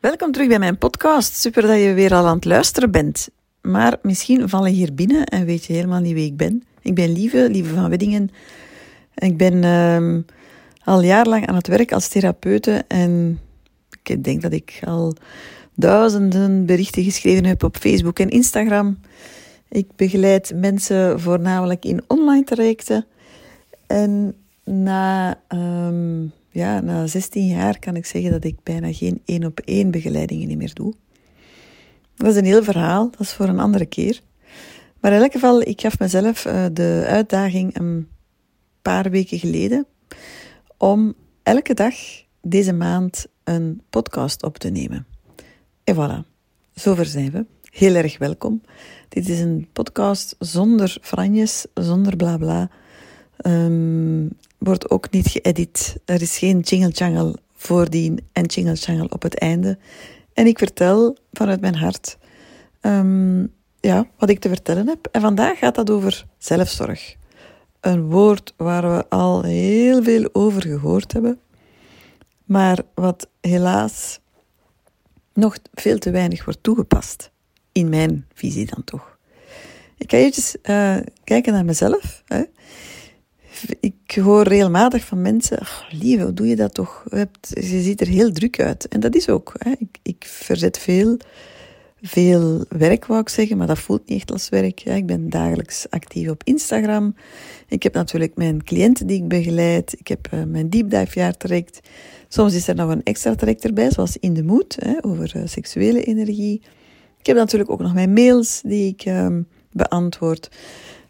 Welkom terug bij mijn podcast. Super dat je weer al aan het luisteren bent. Maar misschien val je hier binnen en weet je helemaal niet wie ik ben. Ik ben Lieve, Lieve van Weddingen. Ik ben uh, al jarenlang aan het werk als therapeute en ik denk dat ik al duizenden berichten geschreven heb op Facebook en Instagram. Ik begeleid mensen voornamelijk in online trajecten. En na um, ja, na 16 jaar kan ik zeggen dat ik bijna geen één op één begeleidingen meer doe. Dat is een heel verhaal, dat is voor een andere keer. Maar in elk geval, ik gaf mezelf uh, de uitdaging een paar weken geleden om elke dag deze maand een podcast op te nemen. En voilà, zover zijn we. Heel erg welkom. Dit is een podcast zonder franjes, zonder blabla. Um, wordt ook niet geëdit. Er is geen jingle jangle voordien en jingle jangle op het einde. En ik vertel vanuit mijn hart um, ja, wat ik te vertellen heb. En vandaag gaat dat over zelfzorg. Een woord waar we al heel veel over gehoord hebben, maar wat helaas nog veel te weinig wordt toegepast. In mijn visie dan toch. Ik ga eventjes uh, kijken naar mezelf. Hè ik hoor regelmatig van mensen, ach, lieve, hoe doe je dat toch? Je ziet er heel druk uit. En dat is ook. Hè. Ik, ik verzet veel, veel werk, wou ik zeggen, maar dat voelt niet echt als werk. Ik ben dagelijks actief op Instagram. Ik heb natuurlijk mijn cliënten die ik begeleid. Ik heb uh, mijn deep dive. Soms is er nog een extra traject erbij, zoals In de Moed, hè, over uh, seksuele energie. Ik heb natuurlijk ook nog mijn mails die ik um, beantwoord.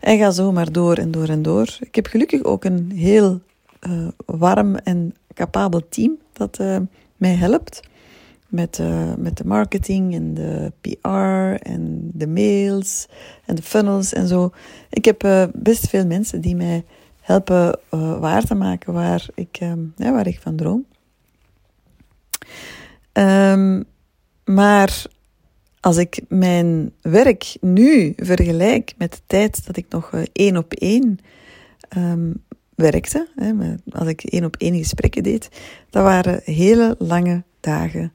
En ga zo maar door en door en door. Ik heb gelukkig ook een heel uh, warm en capabel team dat uh, mij helpt. Met, uh, met de marketing en de PR en de mails en de funnels en zo. Ik heb best veel mensen die mij helpen waar te maken waar ik, ja, waar ik van droom. Um, maar als ik mijn werk nu vergelijk met de tijd dat ik nog eh, één op één um, werkte, hè, als ik één op één gesprekken deed, dat waren hele lange dagen.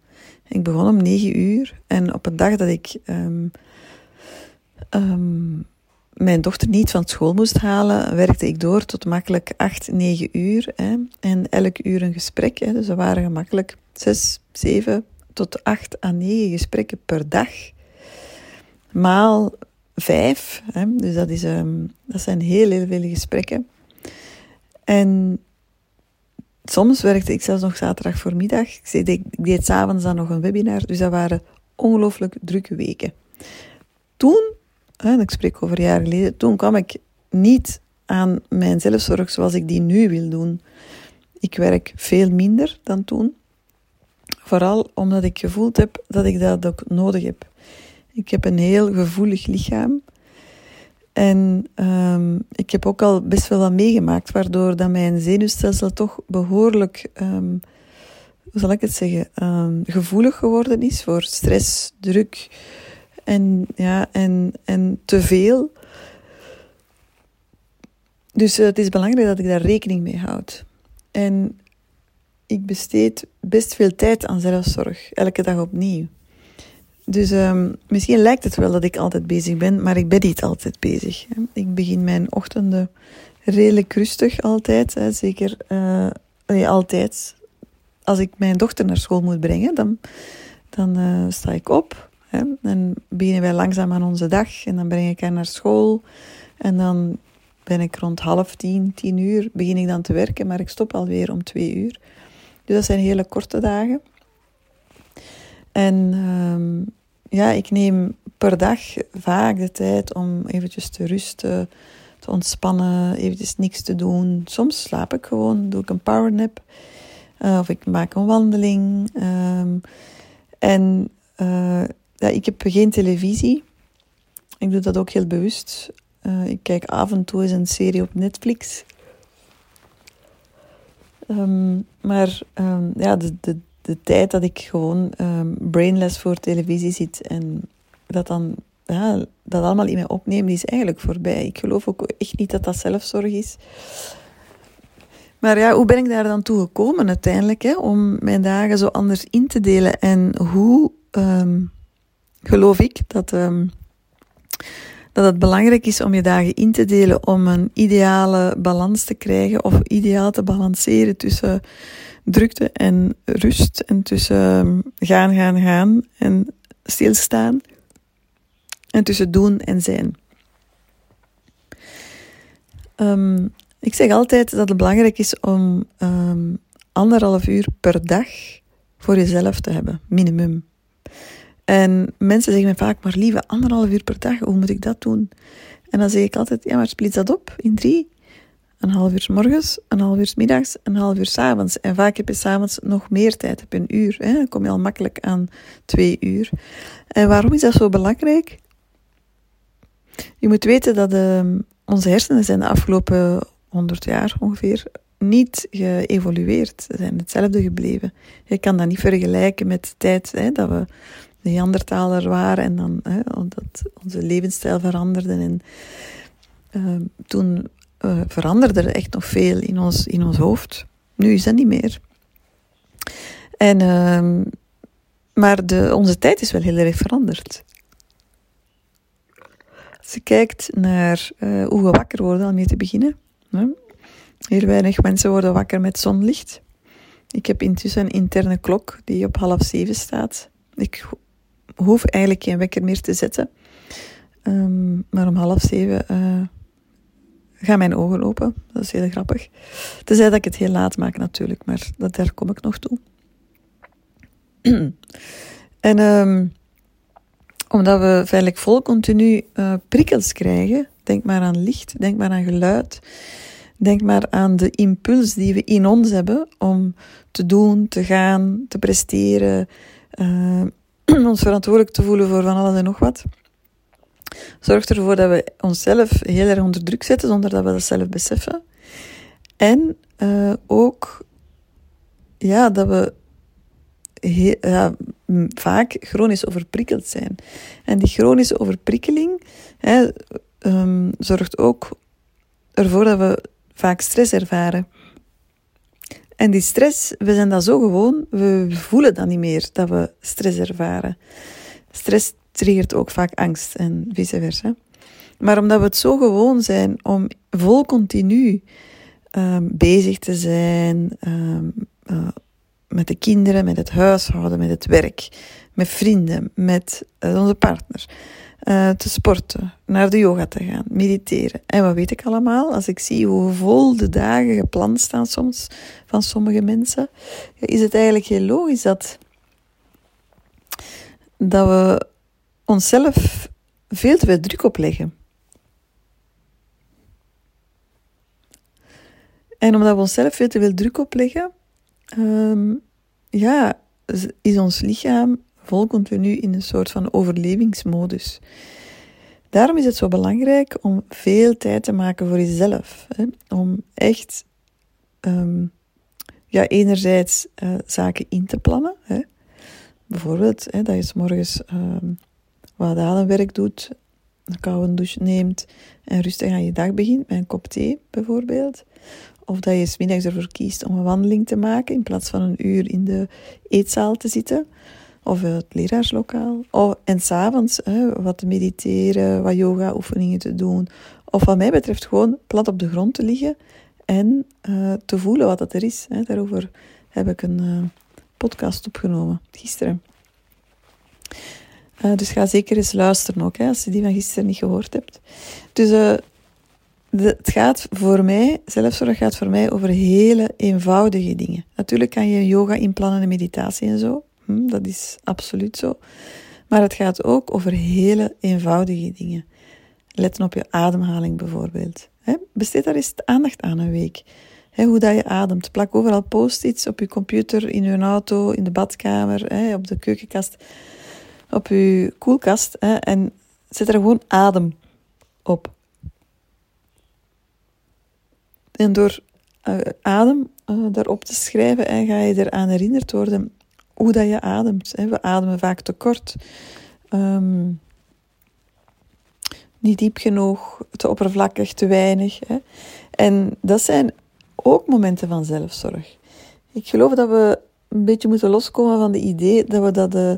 Ik begon om negen uur en op een dag dat ik um, um, mijn dochter niet van school moest halen, werkte ik door tot makkelijk acht, negen uur. Hè, en elk uur een gesprek. Hè, dus er waren gemakkelijk zes, zeven, tot acht à negen gesprekken per dag. Maal vijf. Hè? Dus dat, is, um, dat zijn heel, heel veel gesprekken. En soms werkte ik zelfs nog zaterdag voormiddag. Ik deed, ik deed s'avonds dan nog een webinar. Dus dat waren ongelooflijk drukke weken. Toen, hè, ik spreek over jaren geleden, toen kwam ik niet aan mijn zelfzorg zoals ik die nu wil doen. Ik werk veel minder dan toen. Vooral omdat ik gevoeld heb dat ik dat ook nodig heb. Ik heb een heel gevoelig lichaam. En um, ik heb ook al best wel wat meegemaakt, waardoor dat mijn zenuwstelsel toch behoorlijk, um, hoe zal ik het zeggen, um, gevoelig geworden is voor stress, druk en, ja, en, en te veel. Dus uh, het is belangrijk dat ik daar rekening mee houd. En ik besteed best veel tijd aan zelfzorg, elke dag opnieuw. Dus um, misschien lijkt het wel dat ik altijd bezig ben, maar ik ben niet altijd bezig. Ik begin mijn ochtenden redelijk rustig altijd. Hè. Zeker uh, nee, altijd. Als ik mijn dochter naar school moet brengen, dan, dan uh, sta ik op. Hè. Dan beginnen wij langzaam aan onze dag en dan breng ik haar naar school. En dan ben ik rond half tien, tien uur, begin ik dan te werken, maar ik stop alweer om twee uur. Dus dat zijn hele korte dagen. En um, ja, ik neem per dag vaak de tijd om eventjes te rusten, te ontspannen, eventjes niks te doen. Soms slaap ik gewoon, doe ik een powernap. Uh, of ik maak een wandeling. Um, en uh, ja, ik heb geen televisie. Ik doe dat ook heel bewust. Uh, ik kijk af en toe eens een serie op Netflix. Um, maar um, ja, de, de, de tijd dat ik gewoon um, brainless voor televisie zit en dat dan ja, dat allemaal in mij opnemen, is eigenlijk voorbij. Ik geloof ook echt niet dat dat zelfzorg is. Maar ja, hoe ben ik daar dan toe gekomen uiteindelijk? Hè, om mijn dagen zo anders in te delen. En hoe geloof ik dat, dat het belangrijk is om je dagen in te delen om een ideale balans te krijgen of ideaal te balanceren tussen drukte en rust en tussen um, gaan, gaan, gaan en stilstaan en tussen doen en zijn. Um, ik zeg altijd dat het belangrijk is om um, anderhalf uur per dag voor jezelf te hebben, minimum. En mensen zeggen me vaak, maar lieve, anderhalf uur per dag, hoe moet ik dat doen? En dan zeg ik altijd, ja, maar splits dat op in drie. Een half uur morgens, een half uur middags, een half uur s avonds. En vaak heb je s'avonds nog meer tijd, heb je een uur. Hè? Dan kom je al makkelijk aan twee uur. En waarom is dat zo belangrijk? Je moet weten dat uh, onze hersenen zijn de afgelopen 100 jaar ongeveer niet geëvolueerd. Ze zijn hetzelfde gebleven. Je kan dat niet vergelijken met de tijd hè, dat we Neandertaler waren en dan hè, dat onze levensstijl veranderde. En uh, toen uh, veranderde er echt nog veel in ons, in ons hoofd. Nu is dat niet meer. En, uh, maar de, onze tijd is wel heel erg veranderd. Als je kijkt naar uh, hoe we wakker worden, om mee te beginnen. Hè? Heel weinig mensen worden wakker met zonlicht. Ik heb intussen een interne klok die op half zeven staat. Ik hoef eigenlijk geen wekker meer te zetten. Um, maar om half zeven uh, gaan mijn ogen open. Dat is heel grappig. Tenzij dat ik het heel laat maak natuurlijk, maar dat, daar kom ik nog toe. en um, omdat we feitelijk vol continu uh, prikkels krijgen, denk maar aan licht, denk maar aan geluid, denk maar aan de impuls die we in ons hebben om te doen, te gaan, te presteren, uh, ons verantwoordelijk te voelen voor van alles en nog wat. Zorgt ervoor dat we onszelf heel erg onder druk zetten zonder dat we dat zelf beseffen. En uh, ook ja, dat we heel, vaak chronisch overprikkeld zijn. En die chronische overprikkeling hè, um, zorgt ook ervoor dat we vaak stress ervaren. En die stress, we zijn dat zo gewoon, we voelen dat niet meer dat we stress ervaren. Stress triggert ook vaak angst en vice versa. Maar omdat we het zo gewoon zijn om vol continu um, bezig te zijn, um, uh, met de kinderen, met het huishouden, met het werk, met vrienden, met uh, onze partner. Uh, te sporten, naar de yoga te gaan, mediteren. En wat weet ik allemaal? Als ik zie hoe vol de dagen gepland staan soms van sommige mensen, is het eigenlijk heel logisch dat, dat we onszelf veel te veel druk opleggen. En omdat we onszelf veel te veel druk opleggen, um, ja, is ons lichaam vol continu in een soort van overlevingsmodus. Daarom is het zo belangrijk om veel tijd te maken voor jezelf. Hè? Om echt, um, ja, enerzijds uh, zaken in te plannen. Hè? Bijvoorbeeld hè, dat je s morgens um, wat ademwerk doet, een koude douche neemt en rustig aan je dag begint met een kop thee bijvoorbeeld. Of dat je smiddags ervoor kiest om een wandeling te maken in plaats van een uur in de eetzaal te zitten. Of het leraarslokaal. Of, en s'avonds wat te mediteren, wat yoga-oefeningen te doen. Of wat mij betreft gewoon plat op de grond te liggen en uh, te voelen wat dat er is. Hè. Daarover heb ik een uh, podcast opgenomen gisteren. Uh, dus ga zeker eens luisteren ook, hè, als je die van gisteren niet gehoord hebt. Dus het gaat voor mij, zelfzorg gaat voor mij over hele eenvoudige dingen. Natuurlijk kan je yoga inplannen en meditatie en zo. Hm, dat is absoluut zo. Maar het gaat ook over hele eenvoudige dingen. Letten op je ademhaling bijvoorbeeld. besteed daar eens aandacht aan een week. hoe dat je ademt. Plak overal post-its op je computer, in je auto, in de badkamer, op de keukenkast, op je koelkast. en zet er gewoon adem op. En door uh, adem uh, daarop te schrijven, en ga je eraan herinnerd worden hoe dat je ademt. Hè. We ademen vaak te kort. Um, niet diep genoeg, te oppervlakkig, te weinig. Hè. En dat zijn ook momenten van zelfzorg. Ik geloof dat we een beetje moeten loskomen van het idee dat we dat uh,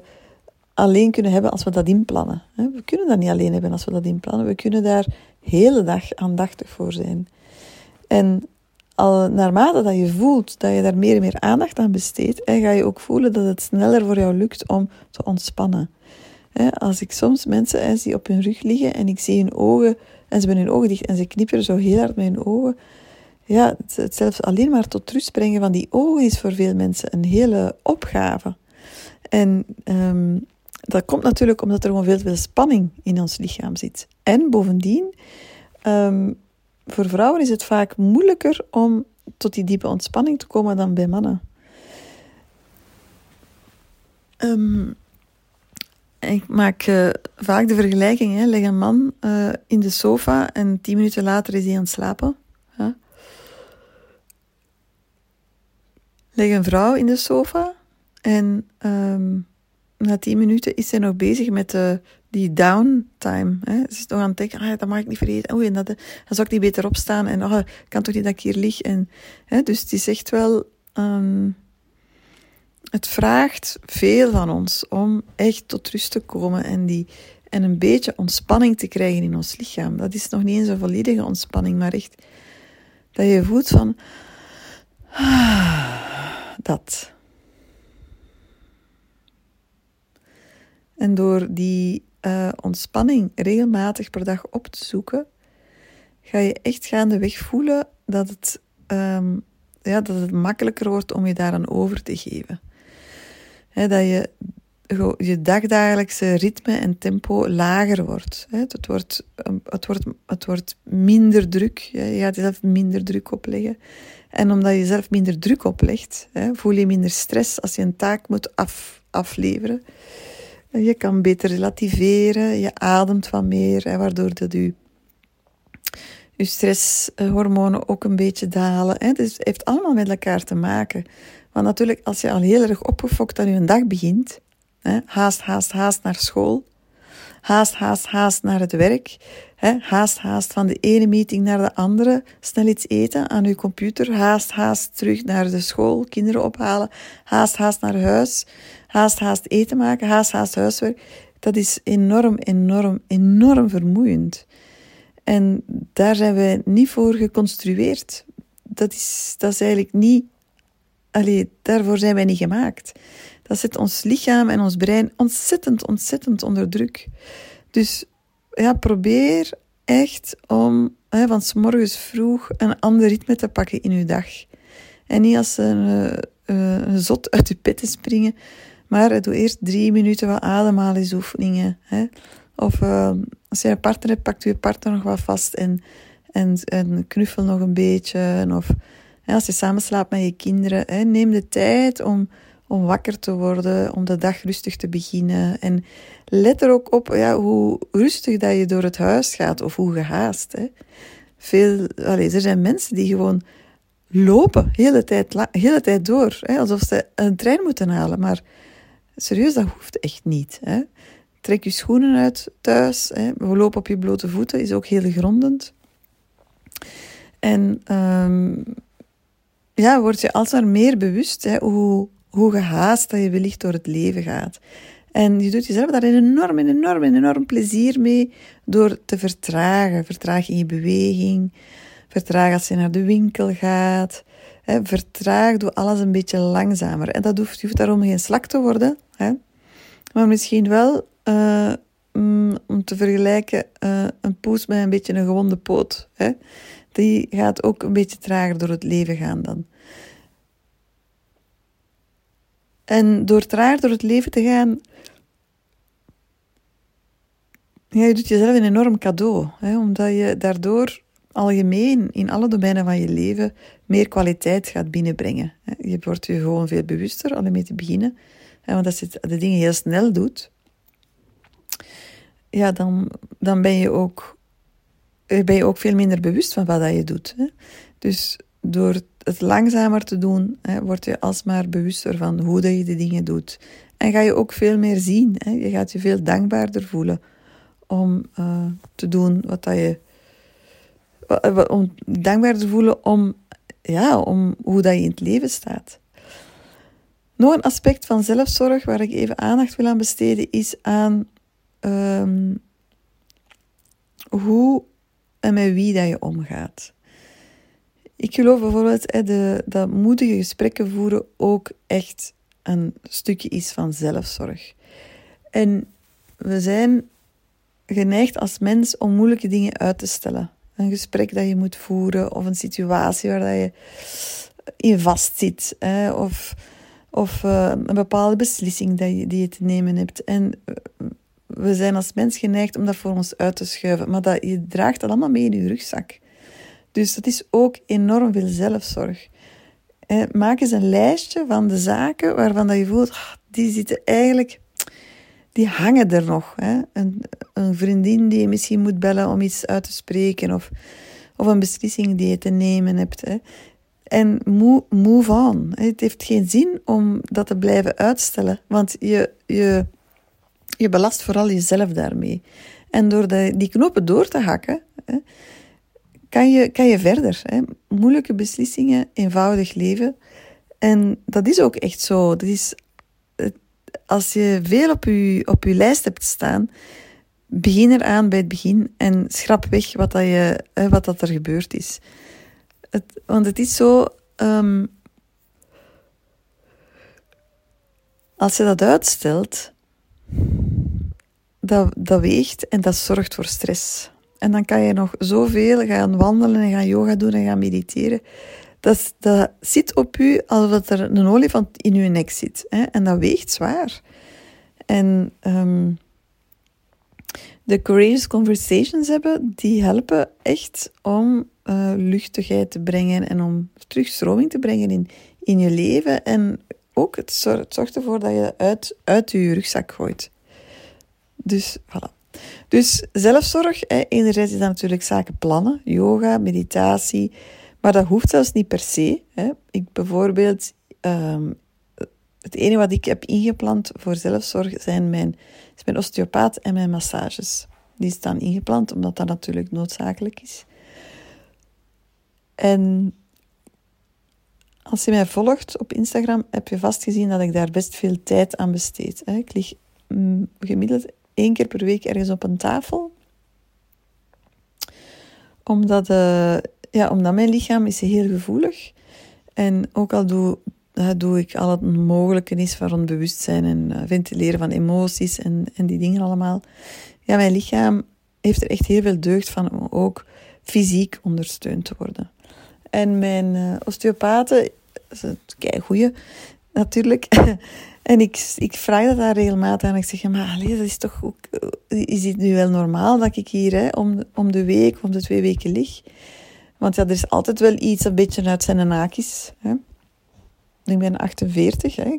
alleen kunnen hebben als we dat inplannen. We kunnen dat niet alleen hebben als we dat inplannen. We kunnen daar hele dag aandachtig voor zijn. En al naarmate dat je voelt dat je daar meer en meer aandacht aan besteedt, ga je ook voelen dat het sneller voor jou lukt om te ontspannen. Als ik soms mensen zie op hun rug liggen en ik zie hun ogen, en ze hebben hun ogen dicht en ze knipperen zo heel hard met hun ogen, ja, het, zelfs alleen maar tot rust brengen van die ogen is voor veel mensen een hele opgave. En um, dat komt natuurlijk omdat er gewoon veel, veel spanning in ons lichaam zit. En bovendien, um, voor vrouwen is het vaak moeilijker om tot die diepe ontspanning te komen dan bij mannen. Um, ik maak uh, vaak de vergelijking, hè. leg een man uh, in de sofa en tien minuten later is hij aan het slapen. Leg een vrouw in de sofa en um, na tien minuten is zij nog bezig met de, die downtime. Hè. Ze is nog aan het denken, ah, dat mag ik niet vergeten. Oei, en dat, dan zou ik niet beter opstaan. En oh, kan toch niet dat ik hier lig. En, hè, dus is echt wel... Um, het vraagt veel van ons om echt tot rust te komen en, die, en een beetje ontspanning te krijgen in ons lichaam. Dat is nog niet eens een volledige ontspanning, maar echt dat je voelt van... Ah, dat. En door die uh, ontspanning regelmatig per dag op te zoeken, ga je echt gaandeweg voelen dat het, um, ja, dat het makkelijker wordt om je daaraan over te geven. dat je je dagdagelijkse ritme en tempo lager wordt. Het wordt, ehm, het wordt, het wordt minder druk. Je gaat jezelf minder druk opleggen. En omdat je jezelf minder druk oplegt, voel je minder stress als je een taak moet af, afleveren. Je kan beter relativeren, je ademt wat meer, waardoor dat je, je stresshormonen ook een beetje dalen. Hè. Dus het heeft allemaal met elkaar te maken. Want natuurlijk, als je al heel erg opgefokt aan je dag begint, hè, haast, haast, haast naar school, haast, haast, haast naar het werk, haast, haast van de ene meeting naar de andere, snel iets eten aan je computer, haast, haast terug naar de school, kinderen ophalen, haast, haast naar huis, haast, haast eten maken, haast, haast huiswerk. Dat is enorm, enorm, enorm vermoeiend. En daar zijn wij niet voor geconstrueerd. Dat is, dat is eigenlijk niet. Allee, daarvoor zijn wij niet gemaakt. Dat zet ons lichaam en ons brein ontzettend, ontzettend onder druk. Dus ja, probeer echt om hè, van s morgens vroeg een ander ritme te pakken in je dag. En niet als een, uh, een zot uit je pet te springen, maar doe eerst drie minuten wat ademhalingsoefeningen. Hè. Of als je een partner hebt, pakt je partner nog wat vast en, en, en knuffel nog een beetje. Of als je samen slaapt met je kinderen, hè, neem de tijd om, om wakker te worden, om de dag rustig te beginnen. En let er ook op ja, hoe rustig dat je door het huis gaat of hoe gehaast. Hè. Veel, allez, er zijn mensen die gewoon lopen, hele tijd, hele tijd door, hè, alsof ze een trein moeten halen. Maar Serieus, dat hoeft echt niet. Hè? Trek je schoenen uit thuis. Hè? Lopen op je blote voeten is ook heel grondend. En um, ja, word je alsmaar meer bewust hè, hoe, hoe gehaast dat je wellicht door het leven gaat. En je doet jezelf daar een enorm, een enorm, een enorm plezier mee door te vertragen. Vertraag in je beweging. Vertraag als je naar de winkel gaat. Hè, vertraag, doe alles een beetje langzamer. En dat hoeft, je hoeft daarom geen slak te worden, maar misschien wel uh, om te vergelijken uh, een poes met een beetje een gewonde poot. Die gaat ook een beetje trager door het leven gaan dan. En door trager door het leven te gaan, ja, je doet jezelf een enorm cadeau. Hè, omdat je daardoor algemeen in alle domeinen van je leven meer kwaliteit gaat binnenbrengen. Je wordt je gewoon veel bewuster, al mee te beginnen. Want als je de dingen heel snel doet, ja, dan, dan ben, je ook, eh, ben je ook veel minder bewust van wat dat je doet. Dus door het langzamer te doen, word je alsmaar bewuster van hoe dat je de dingen doet. En ga je ook veel meer zien. Je gaat je veel dankbaarder voelen om uh, te doen wat dat je om dankbaar te voelen om ja, om hoe dat je in het leven staat. Nog een aspect van zelfzorg waar ik even aandacht wil aan besteden is aan um, hoe en met wie dat je omgaat. Ik geloof bijvoorbeeld dat moedige gesprekken voeren ook echt een stukje is van zelfzorg. En we zijn geneigd als mens om moeilijke dingen uit te stellen. Een gesprek dat je moet voeren of een situatie waar dat je in vastzit. Hè, of of uh, een bepaalde beslissing dat je, die je te nemen hebt. En eh, we zijn als mens geneigd om dat voor ons uit te schuiven. Maar dat, je draagt dat allemaal mee in je rugzak. Dus dat is ook enorm veel zelfzorg. Maak eens een lijstje van de zaken waarvan dat je voelt, ah, die zitten eigenlijk, die hangen er nog. Hè? Een, een, vriendin die je misschien moet bellen om iets uit te spreken, of, of een beslissing die je te nemen hebt. Hè? En move on. Het heeft geen zin om dat te blijven uitstellen, want je, je, je belast vooral jezelf daarmee. En door de, die knopen door te hakken, kan je, kan je verder. Moeilijke beslissingen, eenvoudig leven. En dat is ook echt zo. Dat is, als je veel op je, op je lijst hebt staan, begin eraan bij het begin en schrap weg wat, dat je, wat dat er gebeurd is. Het, want het is zo. Um, als je dat uitstelt, dat, dat weegt en dat zorgt voor stress. En dan kan je nog zoveel gaan wandelen en gaan yoga doen en gaan mediteren. Dat, dat zit op u alsof er een olifant in uw nek zit. Hè? En dat weegt zwaar. En um, de Courageous Conversations hebben, die helpen echt om uh, luchtigheid te brengen en om terugstroming te brengen in, in je leven. En ook het zorgt, zorgt ervoor dat je uit, uit je rugzak gooit. Dus voilà. Dus zelfzorg, hè, enerzijds is dat natuurlijk zaken plannen, yoga, meditatie, maar dat hoeft zelfs niet per se. Hè. Ik bijvoorbeeld, um, het enige wat ik heb ingepland voor zelfzorg zijn mijn, is mijn osteopaat en mijn massages. Die staan ingepland, omdat dat natuurlijk noodzakelijk is. En als je mij volgt op Instagram, heb je vast gezien dat ik daar best veel tijd aan besteed. Ik lig mm, gemiddeld één keer per week ergens op een tafel. Omdat, uh, ja, omdat mijn lichaam is heel gevoelig. En ook al doe, doe ik al het mogelijke is van bewustzijn en uh, ventileren van emoties en, en die dingen allemaal. Ja, mijn lichaam heeft er echt heel veel deugd van om ook fysiek ondersteund te worden. En mijn osteopaten, kijk goeie natuurlijk. en ik, ik vraag dat daar regelmatig aan. Ik zeg, maar allez, dat is toch ook, is het nu wel normaal dat ik hier hè, om, om de week, om de twee weken lig? Want ja, er is altijd wel iets een beetje uit zijn. Hè. Ik ben 48. Hè.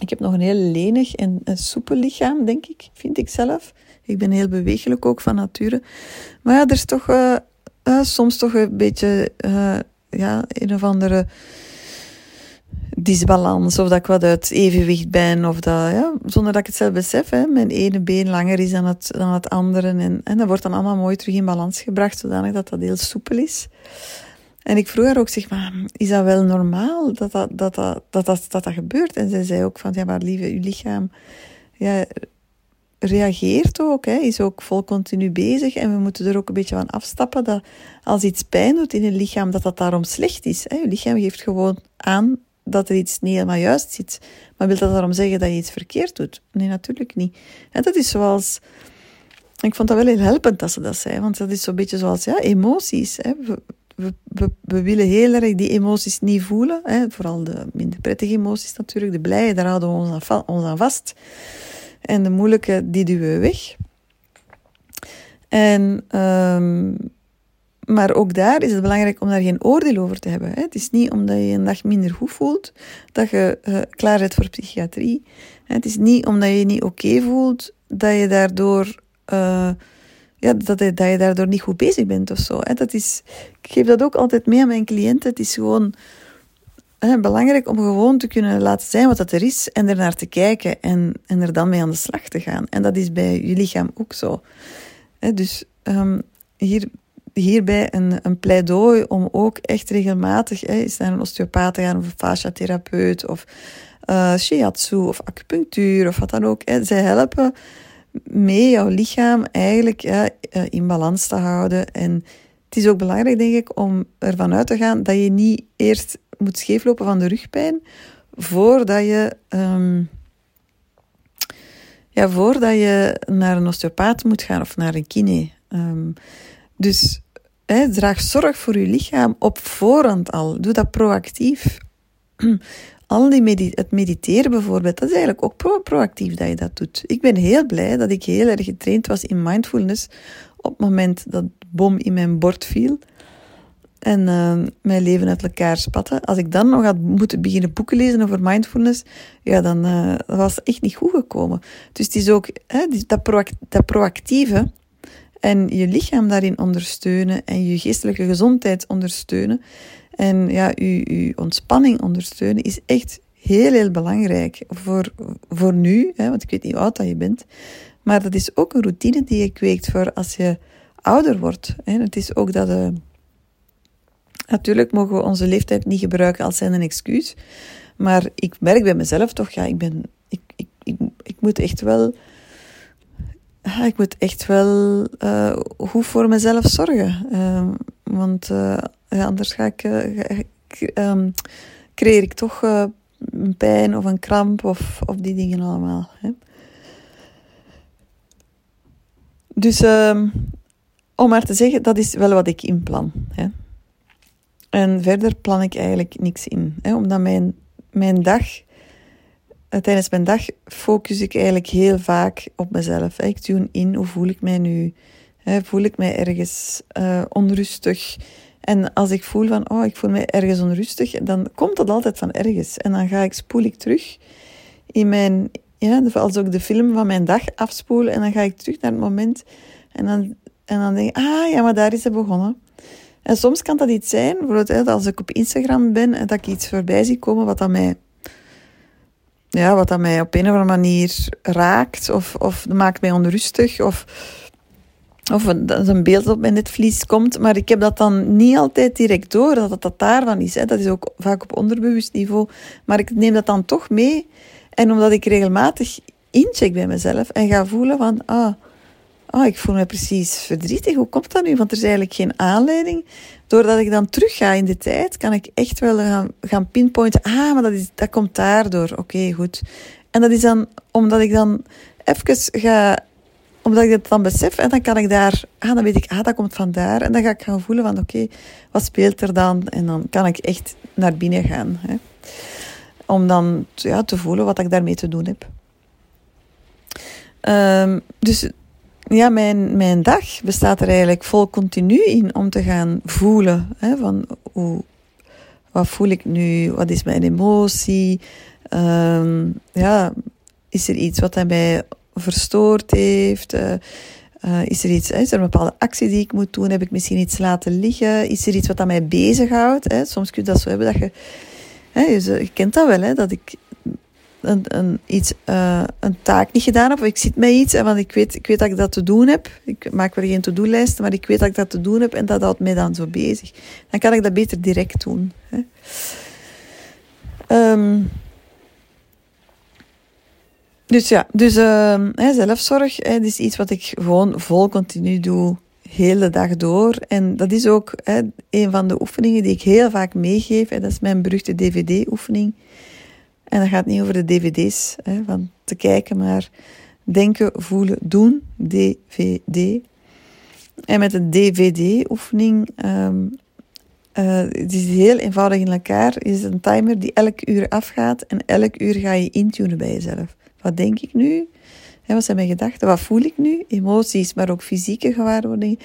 Ik heb nog een heel lenig en een soepel lichaam, denk ik, vind ik zelf. Ik ben heel bewegelijk ook van nature. Maar ja, er is toch uh, uh, soms toch een beetje uh, ja, een of andere disbalans. Of dat ik wat uit evenwicht ben. Of dat, ja, zonder dat ik het zelf besef. Hè, mijn ene been langer is dan het, dan het andere. En, en dat wordt dan allemaal mooi terug in balans gebracht. Zodanig dat dat heel soepel is. En ik vroeg haar ook, zeg maar, is dat wel normaal dat dat, dat, dat, dat, dat, dat, gebeurt? En zij zei ook van, ja, maar lieve, uw lichaam ja, reageert ook, hè, is ook vol continu bezig. En we moeten er ook een beetje van afstappen dat als iets pijn doet in het lichaam, dat dat daarom slecht is. Hè. Je lichaam geeft gewoon aan dat er iets niet helemaal juist zit. Maar wil dat daarom zeggen dat je iets verkeerd doet? Nee, natuurlijk niet. En dat is zoals... Ik vond dat wel heel helpend dat ze dat zei, want dat is zo'n beetje zoals ja, emoties. Hè. We, we, we, willen heel erg die emoties niet voelen. Hè. Vooral de minder prettige emoties natuurlijk, de blije, daar houden we ons aan, vast. En de moeilijke, die duwen we weg. En, um, maar ook daar is het belangrijk om daar geen oordeel over te hebben. Het is niet omdat je een dag minder goed voelt, dat je uh, klaar bent voor psychiatrie. Het is niet omdat je je niet oké voelt, dat je daardoor... Uh, ja, dat, je, dat je daardoor niet goed bezig bent of zo. Dat is, ik geef dat ook altijd mee aan mijn cliënten. Het is gewoon belangrijk om gewoon te kunnen laten zijn wat dat er is en er naar te kijken en, en er dan mee aan de slag te gaan. En dat is bij je lichaam ook zo. dus um, hier, hierbij een, een pleidooi om ook echt regelmatig hè, eens naar een osteopaat te gaan of een fasciatherapeut of uh, shiatsu of acupunctuur of wat dan ook. Hè. Zij helpen mee jouw lichaam eigenlijk eh, in balans te houden. En het is ook belangrijk, denk ik, om ervan uit te gaan dat je niet eerst moet scheeflopen van de rugpijn voordat je, um, ja, voordat je naar een osteopaat moet gaan of naar een kine. Um, dus draag zorg voor je lichaam op voorhand al. Doe dat proactief. Al die het mediteren bijvoorbeeld, dat is eigenlijk ook pro proactief dat je dat doet. Ik ben heel blij dat ik heel erg getraind was in mindfulness op het moment dat bom in mijn bord viel en uh, mijn leven uit elkaar spatte. Als ik dan nog had moeten beginnen boeken lezen over mindfulness, ja, dan uh, was het echt niet goed gekomen. Dus het is ook dat, dat proactieve en je lichaam daarin ondersteunen en je geestelijke gezondheid ondersteunen en ja, je, ontspanning ondersteunen is echt heel, heel belangrijk voor, voor nu, hè, want ik weet niet hoe oud dat je bent. Maar dat is ook een routine die je kweekt voor als je ouder wordt. Hè. Het is ook dat... Uh, natuurlijk mogen we onze leeftijd niet gebruiken als zijn een excuus. Maar ik merk bij mezelf toch, ja, ik ben... Ik, ik, ik, ik moet echt wel... Ik moet echt wel uh, voor mezelf zorgen. Uh, want anders ga ik, um, creëer ik toch een pijn of een kramp of, of die dingen allemaal. Hè. Dus um, om maar te zeggen, dat is wel wat ik inplan. Hè. En verder plan ik eigenlijk niks in. Hè, omdat mijn, mijn dag, eh, tijdens mijn dag focus ik eigenlijk heel vaak op mezelf. Ik tune in, hoe voel ik mij nu? Voel ik mij ergens uh, onrustig? En als ik voel van, oh, ik voel mij ergens onrustig, dan komt dat altijd van ergens. En dan ga ik, spoel ik terug in mijn, ja, als ook de film van mijn dag afspoelen. En dan ga ik terug naar het moment. En dan, en dan denk ik, ah ja, maar daar is het begonnen. En soms kan dat iets zijn, bijvoorbeeld als ik op Instagram ben en dat ik iets voorbij zie komen wat dat mij, ja, wat dat mij op een of andere manier raakt of, of maakt mij onrustig of of dat een beeld op mijn netvlies komt, maar ik heb dat dan niet altijd direct door dat het dat daarvan is. Hè. Dat is ook vaak op onderbewust niveau, maar ik neem dat dan toch mee. En omdat ik regelmatig incheck bij mezelf en ga voelen van, ah, ah, ik voel me precies verdrietig, hoe komt dat nu? Want er is eigenlijk geen aanleiding. Doordat ik dan terug ga in de tijd, kan ik echt wel gaan, gaan pinpointen, ah, maar dat, is, dat komt daardoor. Oké, goed. En dat is dan omdat ik dan even ga omdat ik dat dan besef en dan kan ik daar, ah, dan weet ik, ah, dat komt vandaar. En dan ga ik gaan voelen van, oké, wat speelt er dan? En dan kan ik echt naar binnen gaan. Hè. Om dan ja, te voelen wat ik daarmee te doen heb. Um, dus ja, mijn, mijn dag bestaat er eigenlijk vol continu in om te gaan voelen. Hè, van hoe, wat voel ik nu? Wat is mijn emotie? Um, ja, is er iets wat mij verstoord heeft? Uh, uh, is er iets, is er een bepaalde actie die ik moet doen? Heb ik misschien iets laten liggen? Is er iets wat aan mij bezighoudt? Hè? Soms kun je dat zo hebben dat je, hè, je, je kent dat wel, hè, dat ik een, iets, uh, een taak niet gedaan of ik zit met iets en want ik weet, ik weet dat ik dat te doen heb. Ik maak wel geen to-do-lijst, maar ik weet dat ik dat te doen heb en dat houdt mij dan zo bezig. Dan kan ik dat beter direct doen. Hè. Um, dus ja, dus uh, zelfzorg hè, is iets wat ik gewoon vol continu doe, hele dag door. En dat is ook hè, een van de oefeningen die ik heel vaak meegeef. Hè, dat is mijn beruchte DVD-oefening. En dat gaat niet over de DVD's hè, van te kijken, maar denken, voelen, doen. DVD. En met de DVD-oefening, um, uh, het is heel eenvoudig in elkaar, is een timer die elk uur afgaat en elk uur ga je intunen bij jezelf. Wat denk ik nu? wat zijn mijn gedachten? Wat voel ik nu? Emoties, maar ook fysieke gewaarwordingen.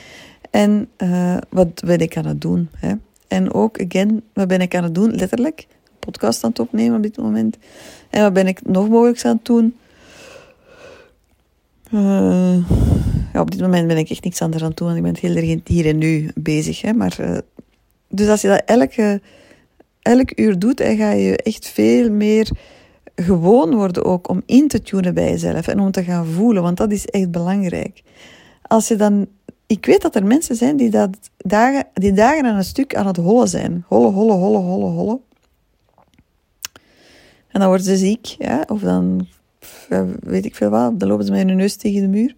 En uh, wat ben ik aan het doen? Hè? En ook, again, wat ben ik aan het doen? Letterlijk, een podcast aan het opnemen op dit moment. En wat ben ik nog mogelijk aan het doen? Uh, ja, op dit moment ben ik echt niks anders aan het doen, want ik ben heel erg hier en nu bezig. Hè? Maar, uh, dus als je dat elke, elk uur doet, dan ga je echt veel meer gewoon worden ook om in te tunen bij jezelf en om te gaan voelen, want dat is echt belangrijk. Als je dan ik weet dat er mensen zijn die, dat dagen, die dagen aan een stuk aan het hollen zijn. Hollen, hollen, hollen, hollen. En dan worden ze ziek, of dan weet ik veel wat, dan lopen ze met hun neus tegen de muur.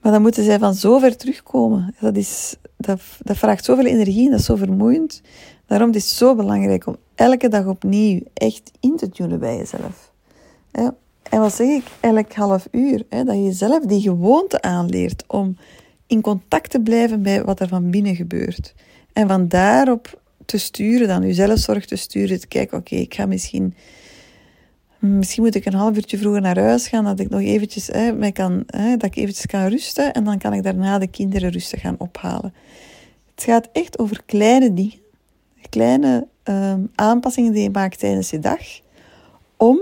Maar dan moeten zij van zo ver terugkomen. Dat, is, dat, dat vraagt zoveel energie en dat is zo vermoeiend. Daarom is het zo belangrijk om elke dag opnieuw echt in te tunen bij jezelf. En wat zeg ik? Elk half uur. Dat je jezelf die gewoonte aanleert om in contact te blijven bij wat er van binnen gebeurt. En van daarop te sturen, dan jezelf zorg te sturen. Te kijken, oké, ik ga misschien... Misschien moet ik een half uurtje vroeger naar huis gaan, dat ik nog eventjes, hè, mij kan, hè, dat ik eventjes kan rusten. En dan kan ik daarna de kinderen rustig gaan ophalen. Het gaat echt over kleine dingen. Kleine um, aanpassingen die je maakt tijdens je dag. Om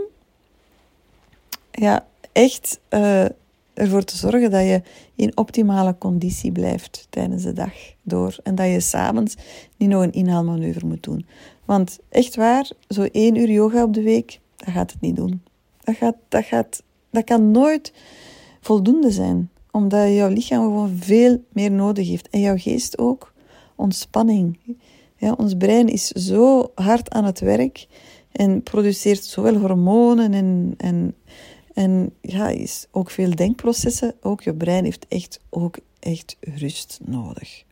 ja, echt uh, ervoor te zorgen dat je in optimale conditie blijft tijdens de dag door. En dat je s'avonds niet nog een inhaalmanoeuvre moet doen. Want echt waar, zo één uur yoga op de week, dat gaat het niet doen. Dat, gaat, dat, gaat, dat kan nooit voldoende zijn. Omdat jouw lichaam gewoon veel meer nodig heeft. En jouw geest ook. Ontspanning. Ja, ons brein is zo hard aan het werk en produceert zoveel hormonen en, en en ja, is ook veel denkprocessen. Ook je brein heeft echt, ook echt rust nodig.